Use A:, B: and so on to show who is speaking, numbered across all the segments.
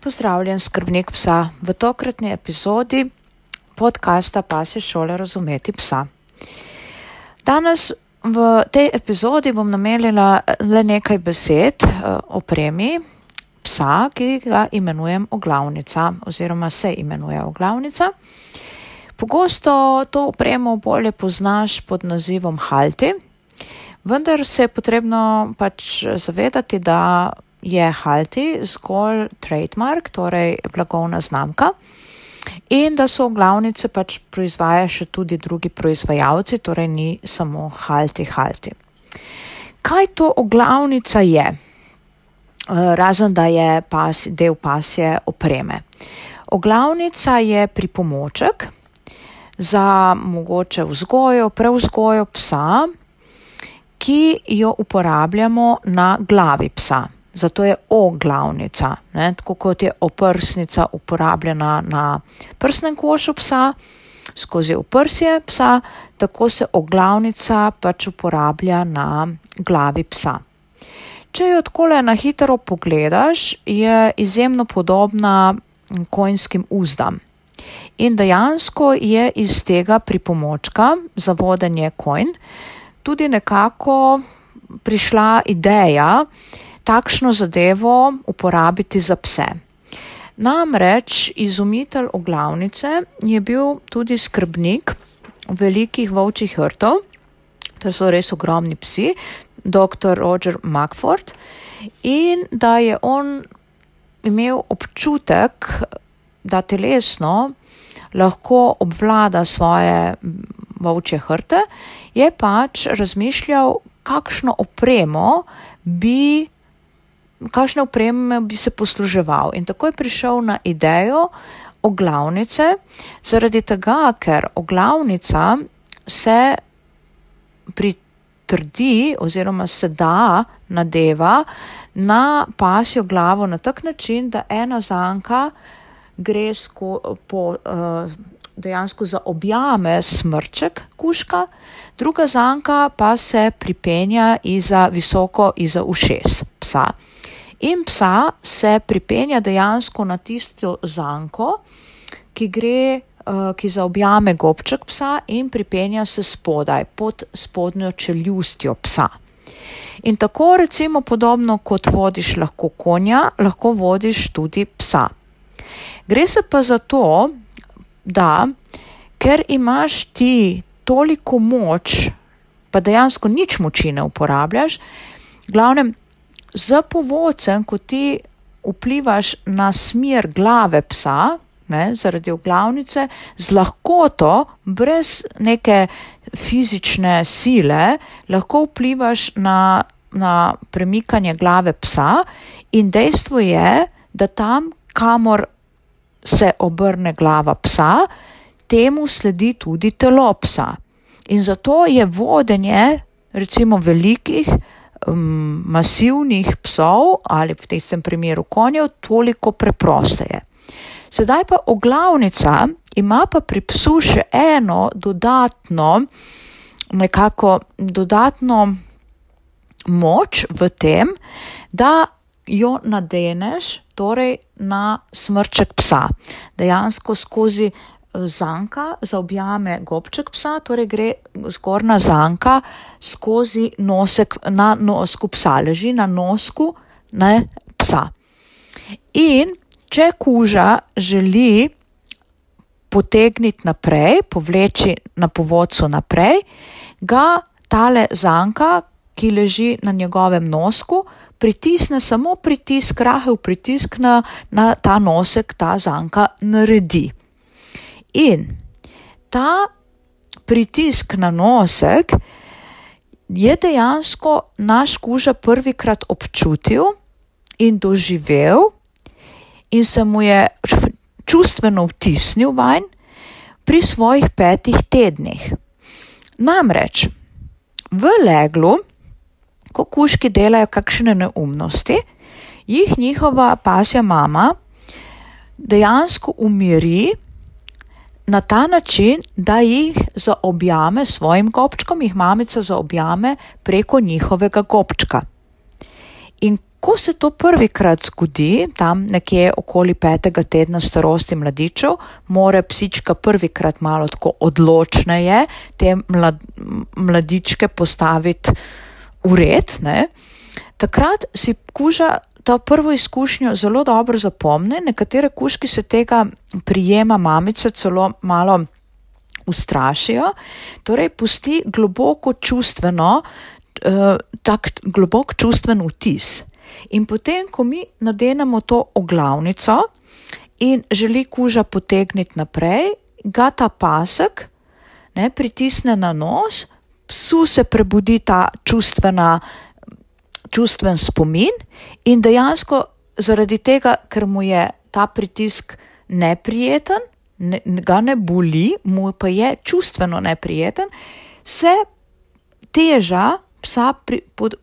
A: Pozdravljen, skrbnik psa. V tokratni epizodi podcasta Pasje šole razumeti psa. Danes v tej epizodi bom namenila le nekaj besed uh, o premi psa, ki ga imenujem oglavnica oziroma se imenuje oglavnica. Pogosto to opremo bolje poznaš pod nazivom halti, vendar se je potrebno pač zavedati, da je halti zgolj trademark, torej blagovna znamka. In da so glavnice pač proizvaja še tudi drugi proizvajalci, torej ni samo halti halti. Kaj to oglavnica je? Razen da je pas, del pasje opreme. Oglavnica je pripomoček za mogoče vzgojo, preuzgojo psa, ki jo uporabljamo na glavi psa zato je oglavnica, ne? tako kot je oprsnica uporabljena na prsnem košu psa, skozi oprsje psa, tako se oglavnica pač uporablja na glavi psa. Če jo takole na hitro pogledaš, je izjemno podobna konjskim uzdam. In dejansko je iz tega pripomočka za vodenje konj tudi nekako prišla ideja, takšno zadevo uporabiti za pse. Namreč izumitelj oglavnice je bil tudi skrbnik velikih volčjih hrtov, to so res ogromni psi, dr. Roger Macford, in da je on imel občutek, da telesno lahko obvlada svoje volčje hrte, je pač razmišljal, kakšno opremo bi kakšne opreme bi se posluževal. In tako je prišel na idejo oglavnice, zaradi tega, ker oglavnica se pritrdi oziroma se da nadeva na pasjo glavo na tak način, da ena zanka gre sko, po, uh, dejansko za objame smrček kuška, druga zanka pa se pripenja iza visoko iza ušes psa in psa se pripenja dejansko na tisto zanko, ki gre, uh, ki zaobjame gobček psa in pripenja se spodaj, pod spodnjo čeljustjo psa. In tako recimo podobno kot vodiš lahko konja, lahko vodiš tudi psa. Gre se pa za to, da ker imaš ti toliko moč, pa dejansko nič moči ne uporabljaš, glavnem z povodcem, ko ti vplivaš na smer glave psa, ne, zaradi oglavnice, z lahkoto, brez neke fizične sile, lahko vplivaš na, na premikanje glave psa, in dejstvo je, da tam, kamor se obrne glava psa, temu sledi tudi telo psa. In zato je vodenje, recimo, velikih um, masivnih psov ali v tem primeru konjev toliko preprosteje. Sedaj pa oglavnica ima pa pri psu še eno dodatno, nekako dodatno moč v tem, da jo nadeneš torej na smrček psa. Dejansko skozi zanka zaobjame gobček psa, torej gre zgornja zanka skozi nosek na nosku psa, leži na nosku ne, psa. In če kuža želi potegniti naprej, povleči na povodcu naprej, ga tale zanka, ki leži na njegovem nosku, pritisne samo pritisk, rahel pritisk na, na ta nosek, ta zanka naredi. In ta pritisk na nosek je dejansko naš kuža prvikrat občutil in doživel, in se mu je čustveno vtisnil vanj pri svojih petih tednih. Namreč v leglu, ko kuški delajo kakšne neumnosti, jih njihova pasja mama dejansko umiri na ta način, da jih zaobjame svojim gobčkom, jih mamica zaobjame preko njihovega gobčka. In ko se to prvikrat zgodi, tam nekje okoli petega tedna starosti mladičev, more psička prvikrat malo tako odločneje te mlad, mladičke postaviti v red, ne? takrat si kuža to prvo izkušnjo zelo dobro zapomne. Nekatere kuški se tega prijema mamice celo malo ustrašijo, torej pusti globoko čustveno, uh, tak globok čustven vtis. In potem, ko mi nadenemo to oglavnico in želi kuža potegniti naprej, ga ta pasek ne, pritisne na nos, psu se prebudi ta čustvena, čustven spomin in dejansko zaradi tega, ker mu je ta pritisk neprijeten, ne, ga ne boli, mu pa je čustveno neprijeten, se teža psa pri, pod,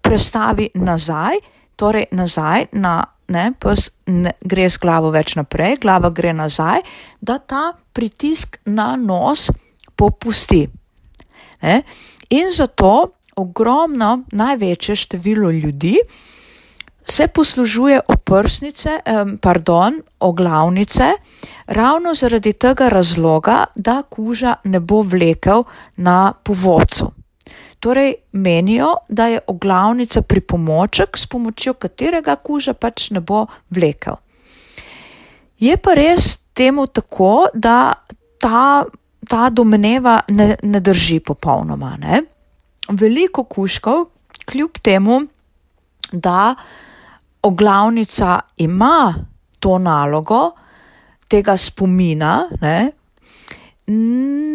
A: prestavi nazaj, torej nazaj na ne, pes ne, gre z glavo več naprej, glava gre nazaj, da ta pritisk na nos popusti. Ne? In zato ogromno, največje število ljudi se poslužuje oprsnice, pardon, oglavnice, ravno zaradi tega razloga, da kuža ne bo vlekel na povodcu. Torej, menijo, da je oglavnica pripomoček, s pomočjo katerega kuža pač ne bo vlekel. Je pa res temu tako, da ta, ta domneva ne, ne drži popolnoma. Ne? Veliko kuškov, kljub temu, da oglavnica ima to nalogo tega spomina, ne,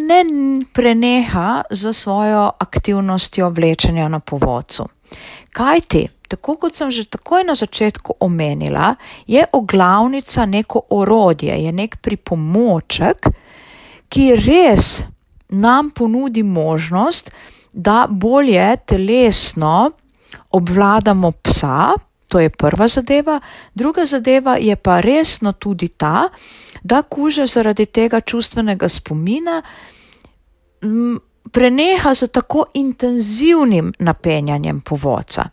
A: ne preneha za svojo aktivnostjo vlečenja na povodcu. Kaj ti? Tako kot sem že takoj na začetku omenila, je oglavnica neko orodje, je nek pripomoček, ki res nam ponudi možnost, da bolje telesno obvladamo psa, to je prva zadeva, druga zadeva je pa resno tudi ta, da kuža zaradi tega čustvenega spomina preneha z tako intenzivnim napenjanjem povodca.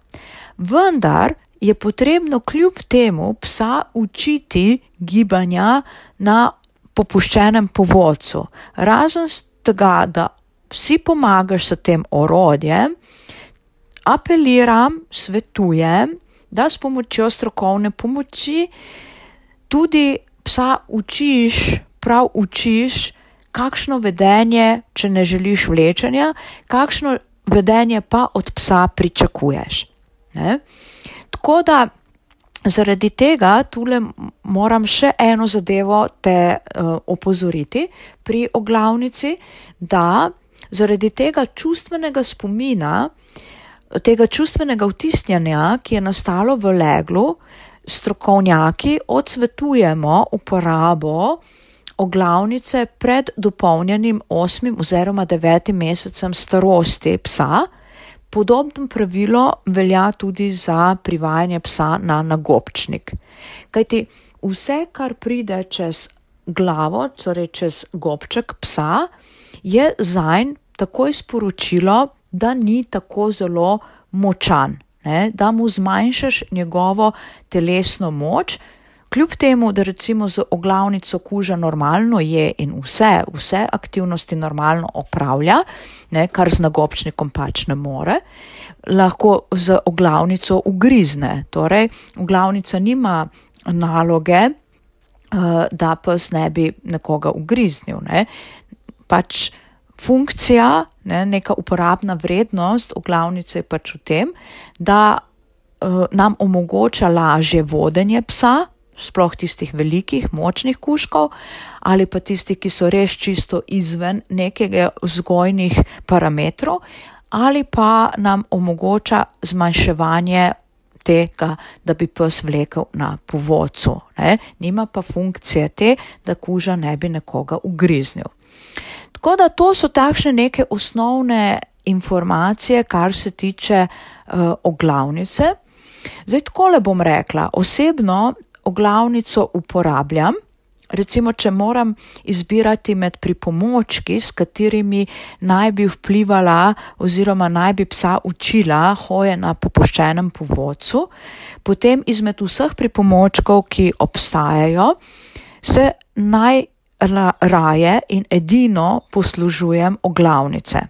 A: Vendar je potrebno kljub temu psa učiti gibanja na popuščenem povodcu. Razen tega, da vsi pomagaš s tem orodjem, apeliram, svetujem, da s pomočjo strokovne pomoči tudi psa učiš, prav učiš, kakšno vedenje, če ne želiš vlečenja, kakšno vedenje pa od psa pričakuješ. Ne? Tako da zaradi tega tule moram še eno zadevo te uh, opozoriti pri oglavnici, da zaradi tega čustvenega spomina, tega čustvenega vtisnjanja, ki je nastalo v leglu, strokovnjaki odsvetujemo uporabo oglavnice pred dopolnjenim osmim oziroma devetim mesecem starosti psa. Podobno pravilo velja tudi za privajanje psa na nagobčnik. Kajti vse, kar pride čez glavo, torej čez gobček psa, je zanj takoj sporočilo, da ni tako zelo močan, ne, da mu zmanjšaš njegovo telesno moč, kljub temu, da recimo z oglavnico kuža normalno je in vse, vse aktivnosti normalno opravlja, ne, kar z nagobčnikom pač ne more, lahko z oglavnico ugrizne. Torej, oglavnica nima naloge, da pes ne bi nekoga ugriznil. Ne. Pač funkcija, ne, neka uporabna vrednost oglavnice je pač v tem, da uh, nam omogoča lažje vodenje psa, sploh tistih velikih, močnih kuškov, ali pa tistih, ki so res čisto izven nekega vzgojnih parametrov, ali pa nam omogoča zmanjševanje tega, da bi pes vlekel na povodcu. Ne. Nima pa funkcije te, da kuža ne bi nekoga ugriznil. Tako da to so takšne neke osnovne informacije, kar se tiče uh, oglavnice. Zdaj, tako le bom rekla, osebno oglavnico uporabljam, recimo, če moram izbirati med pripomočki, s katerimi naj bi vplivala oziroma naj bi psa učila hoje na popuščenem povodcu, potem izmed vseh pripomočkov, ki obstajajo, se najraje in edino poslužujem oglavnice.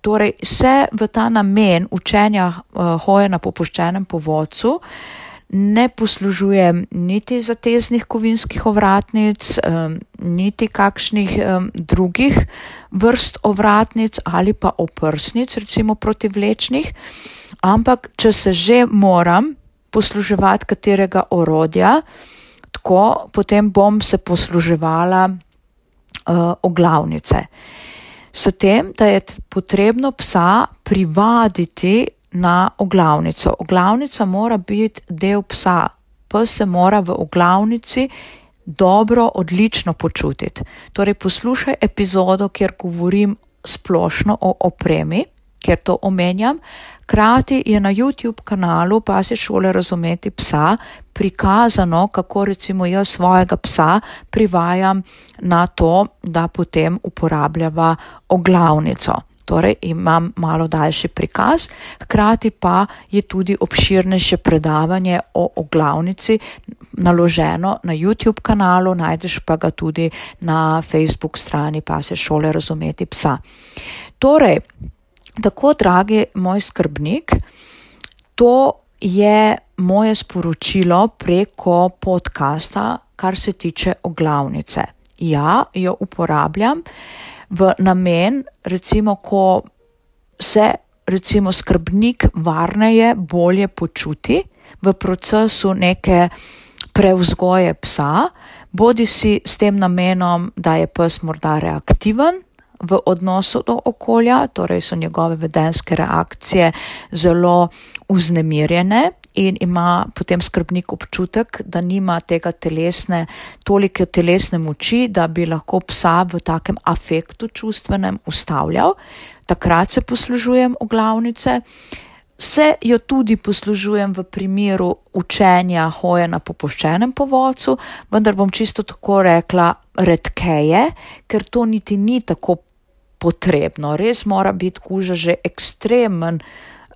A: Torej, se v ta namen učenja uh, hoje na popuščenem povodcu uh, ne poslužujem niti zateznih kovinskih ovratnic, niti kakšnih drugih vrst ovratnic ali pa oprsnic, recimo protivlečnih, ampak če se že moram posluževati katerega orodja, tako potem bom se posluževala uh, oglavnice. S tem, da je potrebno psa privaditi na oglavnico. Oglavnica mora biti del psa. Pes se mora v oglavnici dobro, odlično počutiti. Torej, poslušaj epizodo, kjer govorim splošno o opremi, ker to omenjam. Krati je na YouTube kanalu Pasi šole razumeti psa prikazano, kako recimo jaz svojega psa privajam na to, da potem uporabljava oglavnico. Torej imam malo daljši prikaz, hkrati pa je tudi obširnejše predavanje o oglavnici naloženo na YouTube kanalu, najdeš pa ga tudi na Facebook strani pa se šole razumeti psa. Torej, tako dragi moj skrbnik, to je moje sporočilo preko podcasta, kar se tiče oglavnice. Ja, jo uporabljam v namen, recimo, ko se recimo skrbnik varneje, bolje počuti v procesu neke prevzgoje psa, bodi si s tem namenom, da je pes morda reaktiven v odnosu do okolja, torej so njegove vedenske reakcije zelo uznemirjene in ima potem skrbnik občutek, da nima tega telesne, tolike telesne moči, da bi lahko psa v takem afektu čustvenem ustavljal. Takrat se poslužujem oglavnice. Se jo tudi poslužujem v primeru učenja hoje na popuščenem povodcu, vendar bom čisto tako rekla redkeje, ker to niti ni tako potrebno. Res mora biti kuža že ekstremen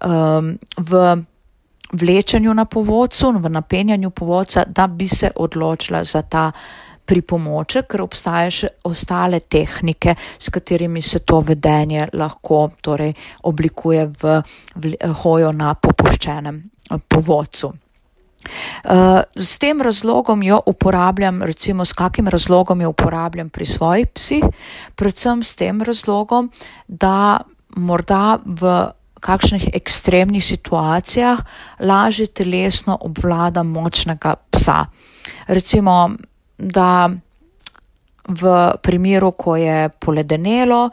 A: um, v vlečenju na povodcu, v napenjanju povodca, da bi se odločila za ta pripomoček, ker obstajajo še ostale tehnike, s katerimi se to vedenje lahko torej, oblikuje v, v hojo na popuščenem eh, povodcu. Uh, s tem razlogom jo uporabljam, recimo s kakim razlogom jo uporabljam pri svojih psih, predvsem s tem razlogom, da morda v kakšnih ekstremnih situacijah lažje telesno obvlada močnega psa. Recimo, da v primeru, ko je poledenelo,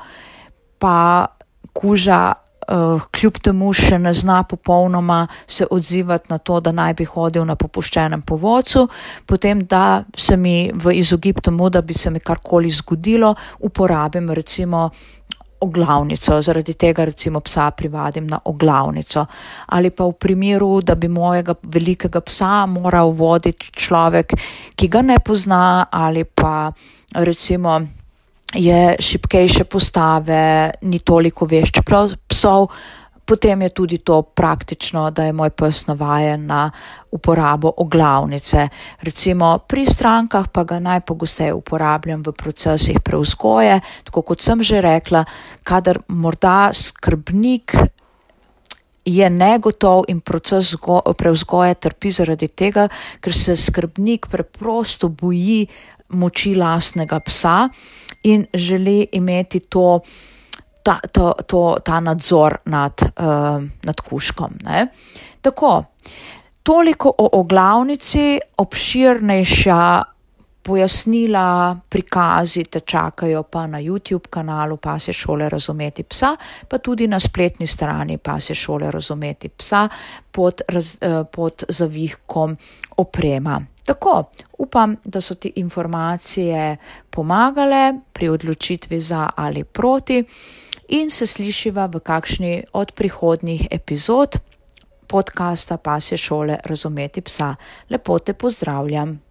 A: pa kuža uh, kljub temu še ne zna popolnoma se odzivati na to, da naj bi hodil na popuščenem povodcu, potem da se mi v izogib temu, da bi se mi karkoli zgodilo, uporabim recimo oglavnico, zaradi tega recimo psa privadim na oglavnico. Ali pa v primeru, da bi mojega velikega psa moral voditi človek, ki ga ne pozna, ali pa recimo je šipkejše postave, ni toliko vešč psov, Potem je tudi to praktično, da je moj pes navajen na uporabo oglavnice. Recimo pri strankah pa ga najpogosteje uporabljam v procesih preuzgoje, tako kot sem že rekla, kadar morda skrbnik je negotov in proces preuzgoje trpi zaradi tega, ker se skrbnik preprosto boji moči lastnega psa in želi imeti to ta, to, to, ta nadzor nad, uh, nad kuškom. Ne. Tako, toliko o oglavnici, obširnejša pojasnila, prikazi te čakajo pa na YouTube kanalu Pasje šole razumeti psa, pa tudi na spletni strani Pasje šole razumeti psa pod, raz, uh, pod zavihkom oprema. Tako, upam, da so ti informacije pomagale pri odločitvi za ali proti in se slišiva v kakšni od prihodnjih epizod podcasta Pasje šole razumeti psa. Lepo te pozdravljam.